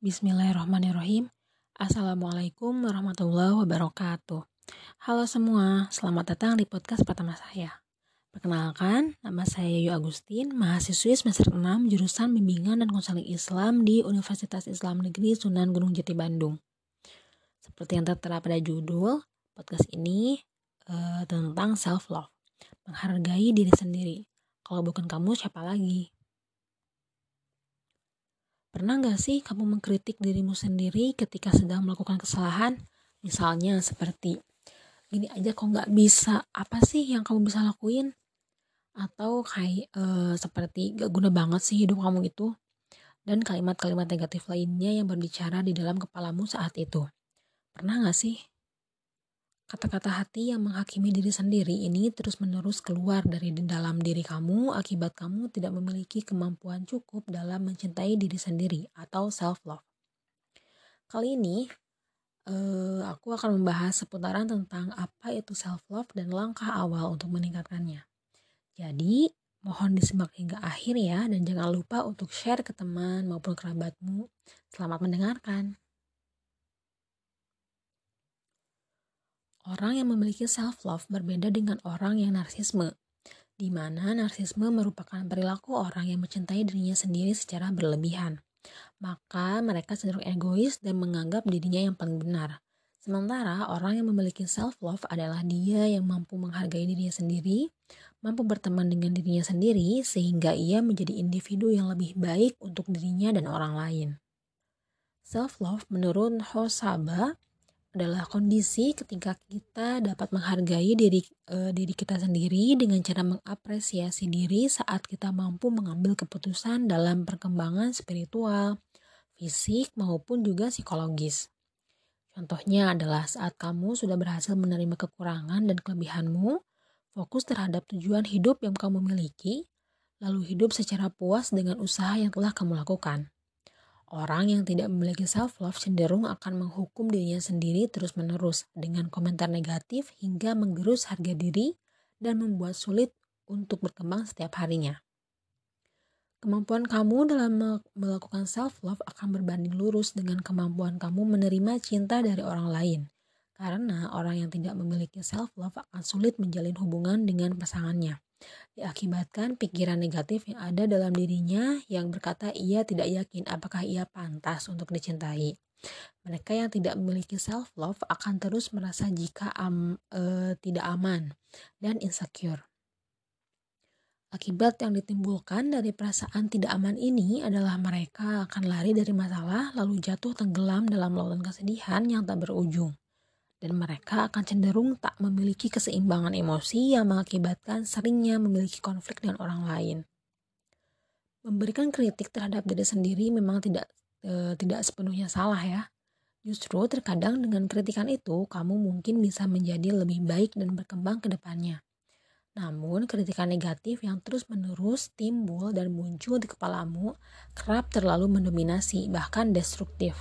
Bismillahirrahmanirrahim. Assalamualaikum warahmatullahi wabarakatuh. Halo semua, selamat datang di podcast pertama saya. Perkenalkan, nama saya Yu Agustin, mahasiswi semester 6 jurusan Bimbingan dan Konseling Islam di Universitas Islam Negeri Sunan Gunung Jati Bandung. Seperti yang tertera pada judul, podcast ini uh, tentang self love, menghargai diri sendiri. Kalau bukan kamu, siapa lagi? Pernah gak sih kamu mengkritik dirimu sendiri ketika sedang melakukan kesalahan? Misalnya seperti, gini aja kok gak bisa, apa sih yang kamu bisa lakuin? Atau kayak e, seperti gak guna banget sih hidup kamu itu? Dan kalimat-kalimat negatif lainnya yang berbicara di dalam kepalamu saat itu. Pernah gak sih Kata-kata hati yang menghakimi diri sendiri ini terus-menerus keluar dari dalam diri kamu akibat kamu tidak memiliki kemampuan cukup dalam mencintai diri sendiri atau self-love. Kali ini, uh, aku akan membahas seputaran tentang apa itu self-love dan langkah awal untuk meningkatkannya. Jadi, mohon disimak hingga akhir ya dan jangan lupa untuk share ke teman maupun kerabatmu. Selamat mendengarkan. Orang yang memiliki self-love berbeda dengan orang yang narsisme, di mana narsisme merupakan perilaku orang yang mencintai dirinya sendiri secara berlebihan. Maka mereka cenderung egois dan menganggap dirinya yang paling benar. Sementara orang yang memiliki self-love adalah dia yang mampu menghargai dirinya sendiri, mampu berteman dengan dirinya sendiri, sehingga ia menjadi individu yang lebih baik untuk dirinya dan orang lain. Self-love menurut Hosaba adalah kondisi ketika kita dapat menghargai diri e, diri kita sendiri dengan cara mengapresiasi diri saat kita mampu mengambil keputusan dalam perkembangan spiritual, fisik maupun juga psikologis. Contohnya adalah saat kamu sudah berhasil menerima kekurangan dan kelebihanmu, fokus terhadap tujuan hidup yang kamu miliki, lalu hidup secara puas dengan usaha yang telah kamu lakukan. Orang yang tidak memiliki self-love cenderung akan menghukum dirinya sendiri terus-menerus dengan komentar negatif hingga menggerus harga diri dan membuat sulit untuk berkembang setiap harinya. Kemampuan kamu dalam melakukan self-love akan berbanding lurus dengan kemampuan kamu menerima cinta dari orang lain. Karena orang yang tidak memiliki self-love akan sulit menjalin hubungan dengan pasangannya diakibatkan pikiran negatif yang ada dalam dirinya yang berkata ia tidak yakin apakah ia pantas untuk dicintai. Mereka yang tidak memiliki self love akan terus merasa jika am, e, tidak aman dan insecure. Akibat yang ditimbulkan dari perasaan tidak aman ini adalah mereka akan lari dari masalah lalu jatuh tenggelam dalam lautan kesedihan yang tak berujung dan mereka akan cenderung tak memiliki keseimbangan emosi yang mengakibatkan seringnya memiliki konflik dengan orang lain. Memberikan kritik terhadap diri sendiri memang tidak e, tidak sepenuhnya salah ya. Justru terkadang dengan kritikan itu kamu mungkin bisa menjadi lebih baik dan berkembang ke depannya. Namun, kritikan negatif yang terus-menerus timbul dan muncul di kepalamu kerap terlalu mendominasi, bahkan destruktif.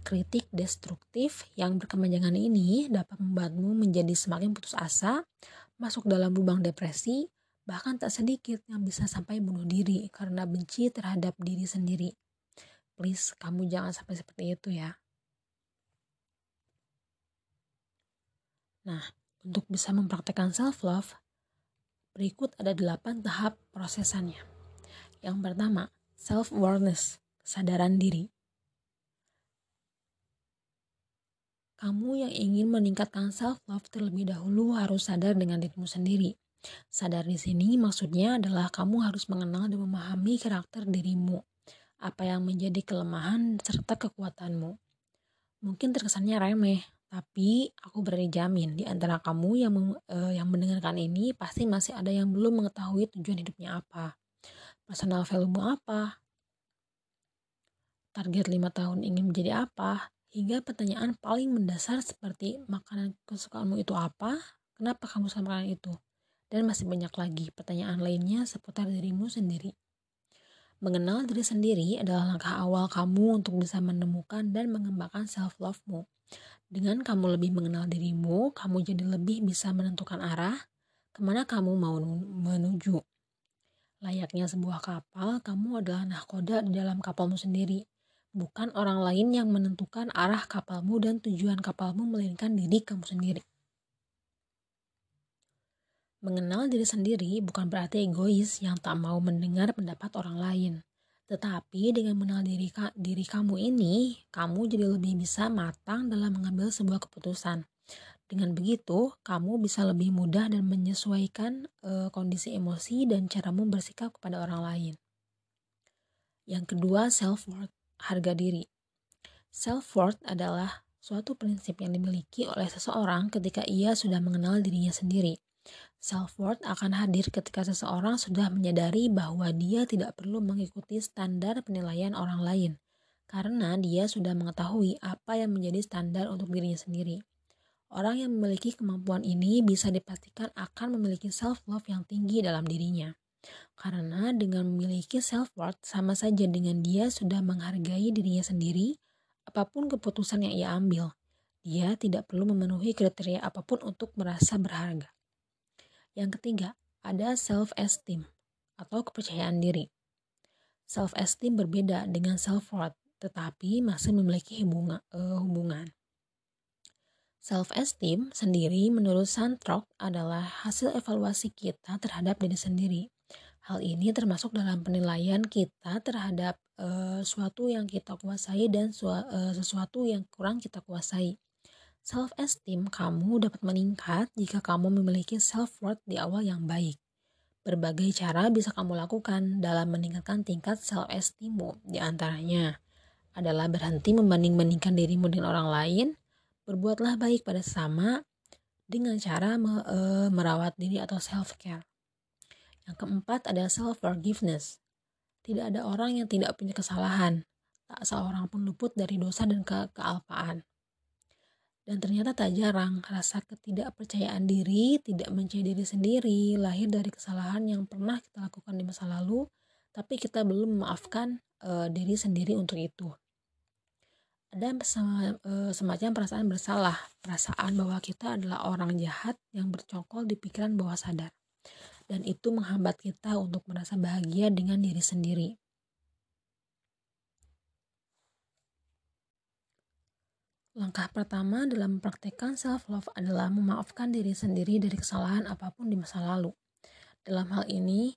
Kritik destruktif yang berkepanjangan ini dapat membuatmu menjadi semakin putus asa, masuk dalam lubang depresi, bahkan tak sedikit yang bisa sampai bunuh diri karena benci terhadap diri sendiri. Please, kamu jangan sampai seperti itu ya. Nah, untuk bisa mempraktekkan self-love, berikut ada 8 tahap prosesannya. Yang pertama, self-awareness, kesadaran diri. Kamu yang ingin meningkatkan self-love terlebih dahulu harus sadar dengan dirimu sendiri. Sadar di sini maksudnya adalah kamu harus mengenal dan memahami karakter dirimu, apa yang menjadi kelemahan serta kekuatanmu. Mungkin terkesannya remeh, tapi aku berani jamin di antara kamu yang uh, yang mendengarkan ini pasti masih ada yang belum mengetahui tujuan hidupnya apa, personal value apa, target lima tahun ingin menjadi apa, hingga pertanyaan paling mendasar seperti makanan kesukaanmu itu apa, kenapa kamu suka makanan itu, dan masih banyak lagi pertanyaan lainnya seputar dirimu sendiri. Mengenal diri sendiri adalah langkah awal kamu untuk bisa menemukan dan mengembangkan self-love-mu. Dengan kamu lebih mengenal dirimu, kamu jadi lebih bisa menentukan arah ke mana kamu mau menuju. Layaknya sebuah kapal, kamu adalah nahkoda di dalam kapalmu sendiri bukan orang lain yang menentukan arah kapalmu dan tujuan kapalmu melainkan diri kamu sendiri. Mengenal diri sendiri bukan berarti egois yang tak mau mendengar pendapat orang lain. Tetapi dengan mengenal diri, diri kamu ini, kamu jadi lebih bisa matang dalam mengambil sebuah keputusan. Dengan begitu, kamu bisa lebih mudah dan menyesuaikan e, kondisi emosi dan caramu bersikap kepada orang lain. Yang kedua, self-worth harga diri. Self-worth adalah suatu prinsip yang dimiliki oleh seseorang ketika ia sudah mengenal dirinya sendiri. Self-worth akan hadir ketika seseorang sudah menyadari bahwa dia tidak perlu mengikuti standar penilaian orang lain, karena dia sudah mengetahui apa yang menjadi standar untuk dirinya sendiri. Orang yang memiliki kemampuan ini bisa dipastikan akan memiliki self-love yang tinggi dalam dirinya. Karena dengan memiliki self-worth sama saja dengan dia sudah menghargai dirinya sendiri, apa pun keputusan yang ia ambil. Dia tidak perlu memenuhi kriteria apa pun untuk merasa berharga. Yang ketiga, ada self-esteem atau kepercayaan diri. Self-esteem berbeda dengan self-worth, tetapi masih memiliki hubungan. Uh, hubungan. Self-esteem sendiri menurut Santrok adalah hasil evaluasi kita terhadap diri sendiri. Hal ini termasuk dalam penilaian kita terhadap uh, suatu yang kita kuasai dan uh, sesuatu yang kurang kita kuasai. Self esteem kamu dapat meningkat jika kamu memiliki self worth di awal yang baik. Berbagai cara bisa kamu lakukan dalam meningkatkan tingkat self esteemmu. Di antaranya adalah berhenti membanding-bandingkan dirimu dengan orang lain, berbuatlah baik pada sesama dengan cara me, e, merawat diri atau self care. Yang keempat adalah self-forgiveness. Tidak ada orang yang tidak punya kesalahan. Tak seorang pun luput dari dosa dan ke kealpaan. Dan ternyata tak jarang rasa ketidakpercayaan diri, tidak mencari diri sendiri, lahir dari kesalahan yang pernah kita lakukan di masa lalu, tapi kita belum memaafkan uh, diri sendiri untuk itu. Ada uh, semacam perasaan bersalah, perasaan bahwa kita adalah orang jahat yang bercokol di pikiran bawah sadar dan itu menghambat kita untuk merasa bahagia dengan diri sendiri. Langkah pertama dalam mempraktekkan self-love adalah memaafkan diri sendiri dari kesalahan apa pun di masa lalu. Dalam hal ini,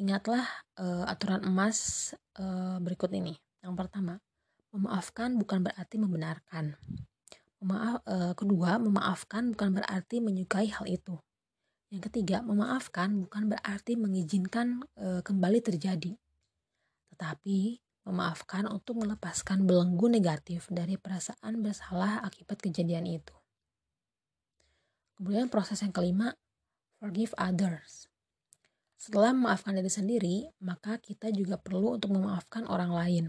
ingatlah uh, aturan emas uh, berikut ini. Yang pertama, memaafkan bukan berarti membenarkan. Memaaf, uh, kedua, memaafkan bukan berarti menyukai hal itu. Yang ketiga, memaafkan bukan berarti mengizinkan e, kembali terjadi, tetapi memaafkan untuk melepaskan belenggu negatif dari perasaan bersalah akibat kejadian itu. Kemudian proses yang kelima, forgive others. Setelah memaafkan diri sendiri, maka kita juga perlu untuk memaafkan orang lain.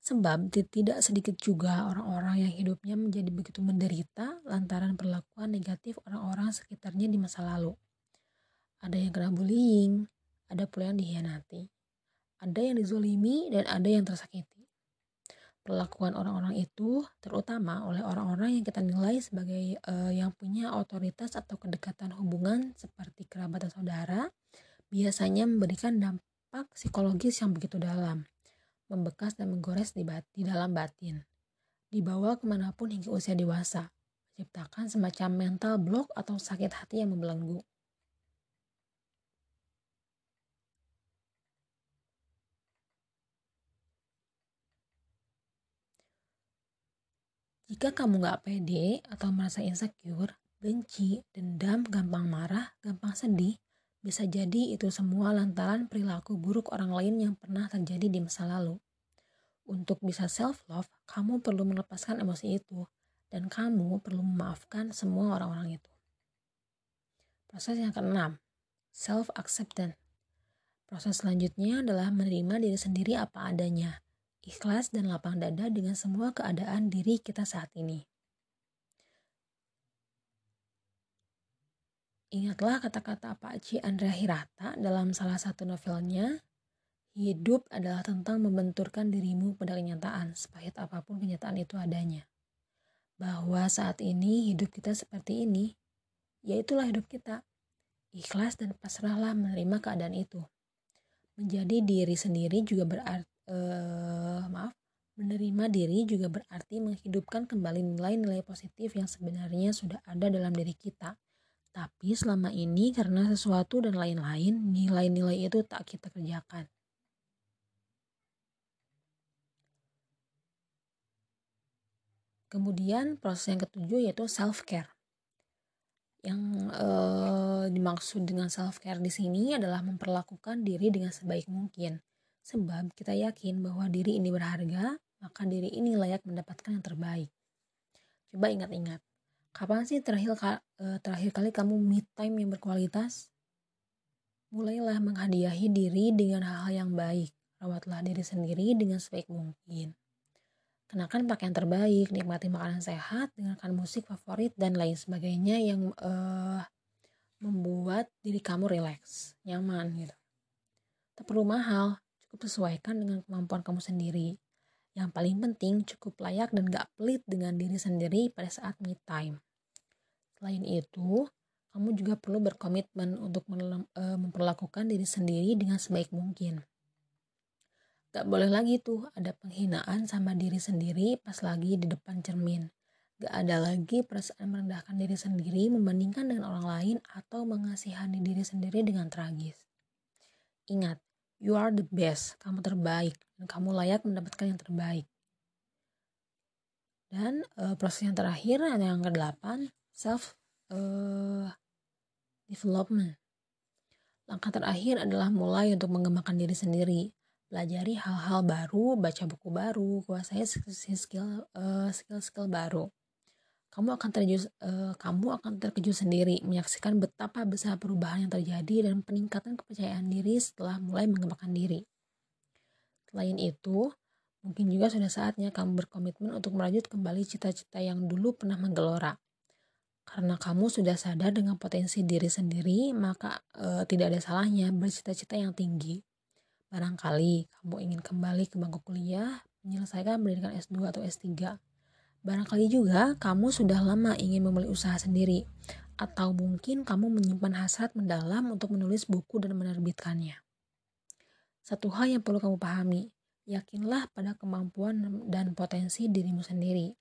Sebab tidak sedikit juga orang-orang yang hidupnya menjadi begitu menderita lantaran perlakuan negatif orang-orang sekitarnya di masa lalu ada yang kena bullying, ada pula yang dihianati, ada yang dizolimi, dan ada yang tersakiti. Perlakuan orang-orang itu terutama oleh orang-orang yang kita nilai sebagai uh, yang punya otoritas atau kedekatan hubungan seperti kerabat dan saudara, biasanya memberikan dampak psikologis yang begitu dalam, membekas dan menggores di, bat di dalam batin, dibawa ke mana pun hingga usia dewasa, menciptakan semacam mental block atau sakit hati yang membelenggu. Jika kamu gak pede atau merasa insecure, benci, dendam, gampang marah, gampang sedih, bisa jadi itu semua lantaran perilaku buruk orang lain yang pernah terjadi di masa lalu. Untuk bisa self-love, kamu perlu melepaskan emosi itu, dan kamu perlu memaafkan semua orang-orang itu. Proses yang keenam, self-acceptance. Proses selanjutnya adalah menerima diri sendiri apa adanya, ikhlas dan lapang dada dengan semua keadaan diri kita saat ini. Ingatlah kata-kata Pak Ci Andrea Hirata dalam salah satu novelnya, hidup adalah tentang membenturkan dirimu pada kenyataan, sepahit apa pun kenyataan itu adanya. Bahwa saat ini hidup kita seperti ini, yaitulah hidup kita. Ikhlas dan pasrahlah menerima keadaan itu. Menjadi diri sendiri juga berarti uh, maaf Menerima diri juga berarti menghidupkan kembali nilai-nilai positif yang sebenarnya sudah ada dalam diri kita. Tapi selama ini karena sesuatu dan lain-lain, nilai-nilai itu tak kita kerjakan. Kemudian proses yang ketujuh yaitu self care. Yang eh, dimaksud dengan self care di sini adalah memperlakukan diri dengan sebaik mungkin. Sebab kita yakin bahwa diri ini berharga, maka diri ini layak mendapatkan yang terbaik. Coba ingat-ingat, kapan sih terakhir, eh, terakhir kali kamu me time yang berkualitas? Mulailah menghadiahi diri dengan hal-hal yang baik. Rawatlah diri sendiri dengan sebaik mungkin. Kenakan pakaian terbaik, nikmati makanan sehat, dengarkan musik favorit, dan lain sebagainya yang uh, membuat diri kamu rileks, nyaman gitu. Tak perlu mahal, cukup sesuaikan dengan kemampuan kamu sendiri. Yang paling penting cukup layak dan gak pelit dengan diri sendiri pada saat me time. Selain itu, kamu juga perlu berkomitmen untuk eh, memperlakukan diri sendiri dengan sebaik mungkin. Gak boleh lagi tuh ada penghinaan sama diri sendiri pas lagi di depan cermin. Gak ada lagi perasaan merendahkan diri sendiri membandingkan dengan orang lain atau mengasihani diri sendiri dengan tragis. Ingat, you are the best, kamu terbaik, dan kamu layak mendapatkan yang terbaik. Dan uh, proses yang terakhir yang ke-8, self uh, development. Langkah terakhir adalah mulai untuk mengembangkan diri sendiri, pelajari hal-hal baru, baca buku baru, kuasai skill uh, skill-skill baru. Kamu akan terkejut, uh, kamu akan terkejut sendiri menyaksikan betapa besar perubahan yang terjadi dan peningkatan kepercayaan diri setelah mulai mengembangkan diri. Selain itu, mungkin juga sudah saatnya kamu berkomitmen untuk merajut kembali cita-cita yang dulu pernah menggelora. Karena kamu sudah sadar dengan potensi diri sendiri, maka e, tidak ada salahnya bercita-cita yang tinggi. Barangkali kamu ingin kembali ke bangku kuliah, menyelesaikan pendidikan S2 atau S3. Barangkali juga kamu sudah lama ingin memulai usaha sendiri, atau mungkin kamu menyimpan hasrat mendalam untuk menulis buku dan menerbitkannya. Satu hal yang perlu kamu pahami, yakinlah pada kemampuan dan potensi dirimu sendiri.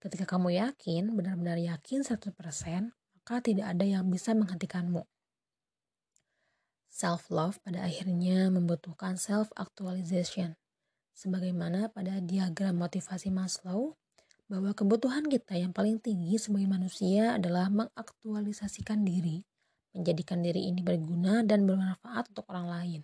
Ketika kamu yakin, benar-benar yakin 100%, maka tidak ada yang bisa menghentikanmu. Self-love pada akhirnya membutuhkan self-actualization. Sebagaimana pada diagram motivasi Maslow, bahwa kebutuhan kita yang paling tinggi sebagai manusia adalah mengaktualisasikan diri, menjadikan diri ini berguna dan bermanfaat untuk orang lain.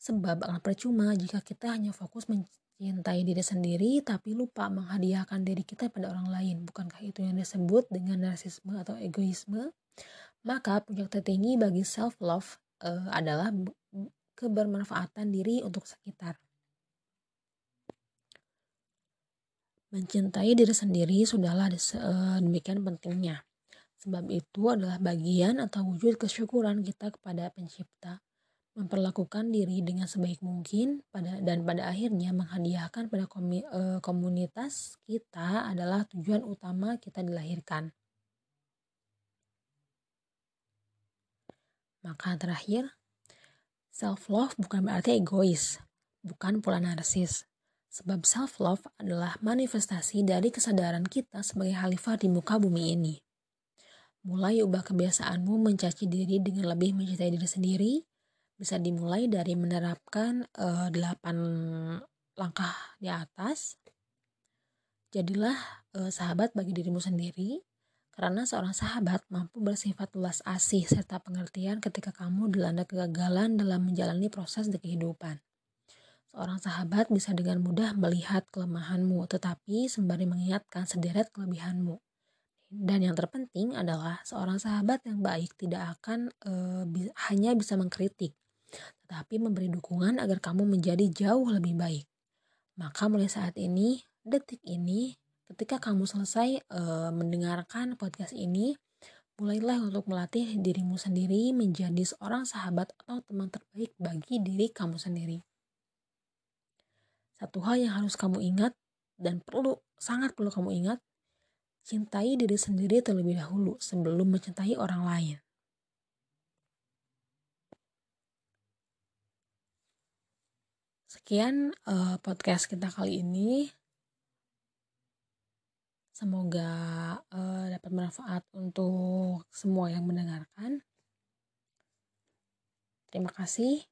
Sebab akan percuma jika kita hanya fokus mencintai diri sendiri tapi lupa menghadiahkan diri kita pada orang lain. Bukankah itu yang disebut dengan narsisme atau egoisme? Maka puncak tertinggi bagi self-love uh, adalah kebermanfaatan diri untuk sekitar. Mencintai diri sendiri sudahlah uh, demikian pentingnya. Sebab itu adalah bagian atau wujud kesyukuran kita kepada pencipta memperlakukan diri dengan sebaik mungkin pada dan pada akhirnya menghadiahkan pada komi, e, komunitas kita adalah tujuan utama kita dilahirkan. Maka terakhir, self love bukan berarti egois, bukan pula narsis. Sebab self love adalah manifestasi dari kesadaran kita sebagai khalifah di muka bumi ini. Mulai ubah kebiasaanmu mencaci diri dengan lebih mencintai diri sendiri, bisa dimulai dari menerapkan uh, langkah di atas. Jadilah uh, sahabat bagi dirimu sendiri, karena seorang sahabat mampu bersifat luas asih serta pengertian ketika kamu dilanda kegagalan dalam menjalani proses di kehidupan. Seorang sahabat bisa dengan mudah melihat kelemahanmu, tetapi sembari mengingatkan sederet kelebihanmu. Dan yang terpenting adalah seorang sahabat yang baik tidak akan e, bi hanya bisa mengkritik, tetapi memberi dukungan agar kamu menjadi jauh lebih baik. Maka mulai saat ini, detik ini, ketika kamu selesai e, mendengarkan podcast ini, mulailah untuk melatih dirimu sendiri menjadi seorang sahabat atau teman terbaik bagi diri kamu sendiri. Satu hal yang harus kamu ingat dan perlu sangat perlu kamu ingat, cintai diri sendiri terlebih dahulu sebelum mencintai orang lain. Sekian uh, podcast kita kali ini. Semoga uh, dapat bermanfaat untuk semua yang mendengarkan. Terima kasih.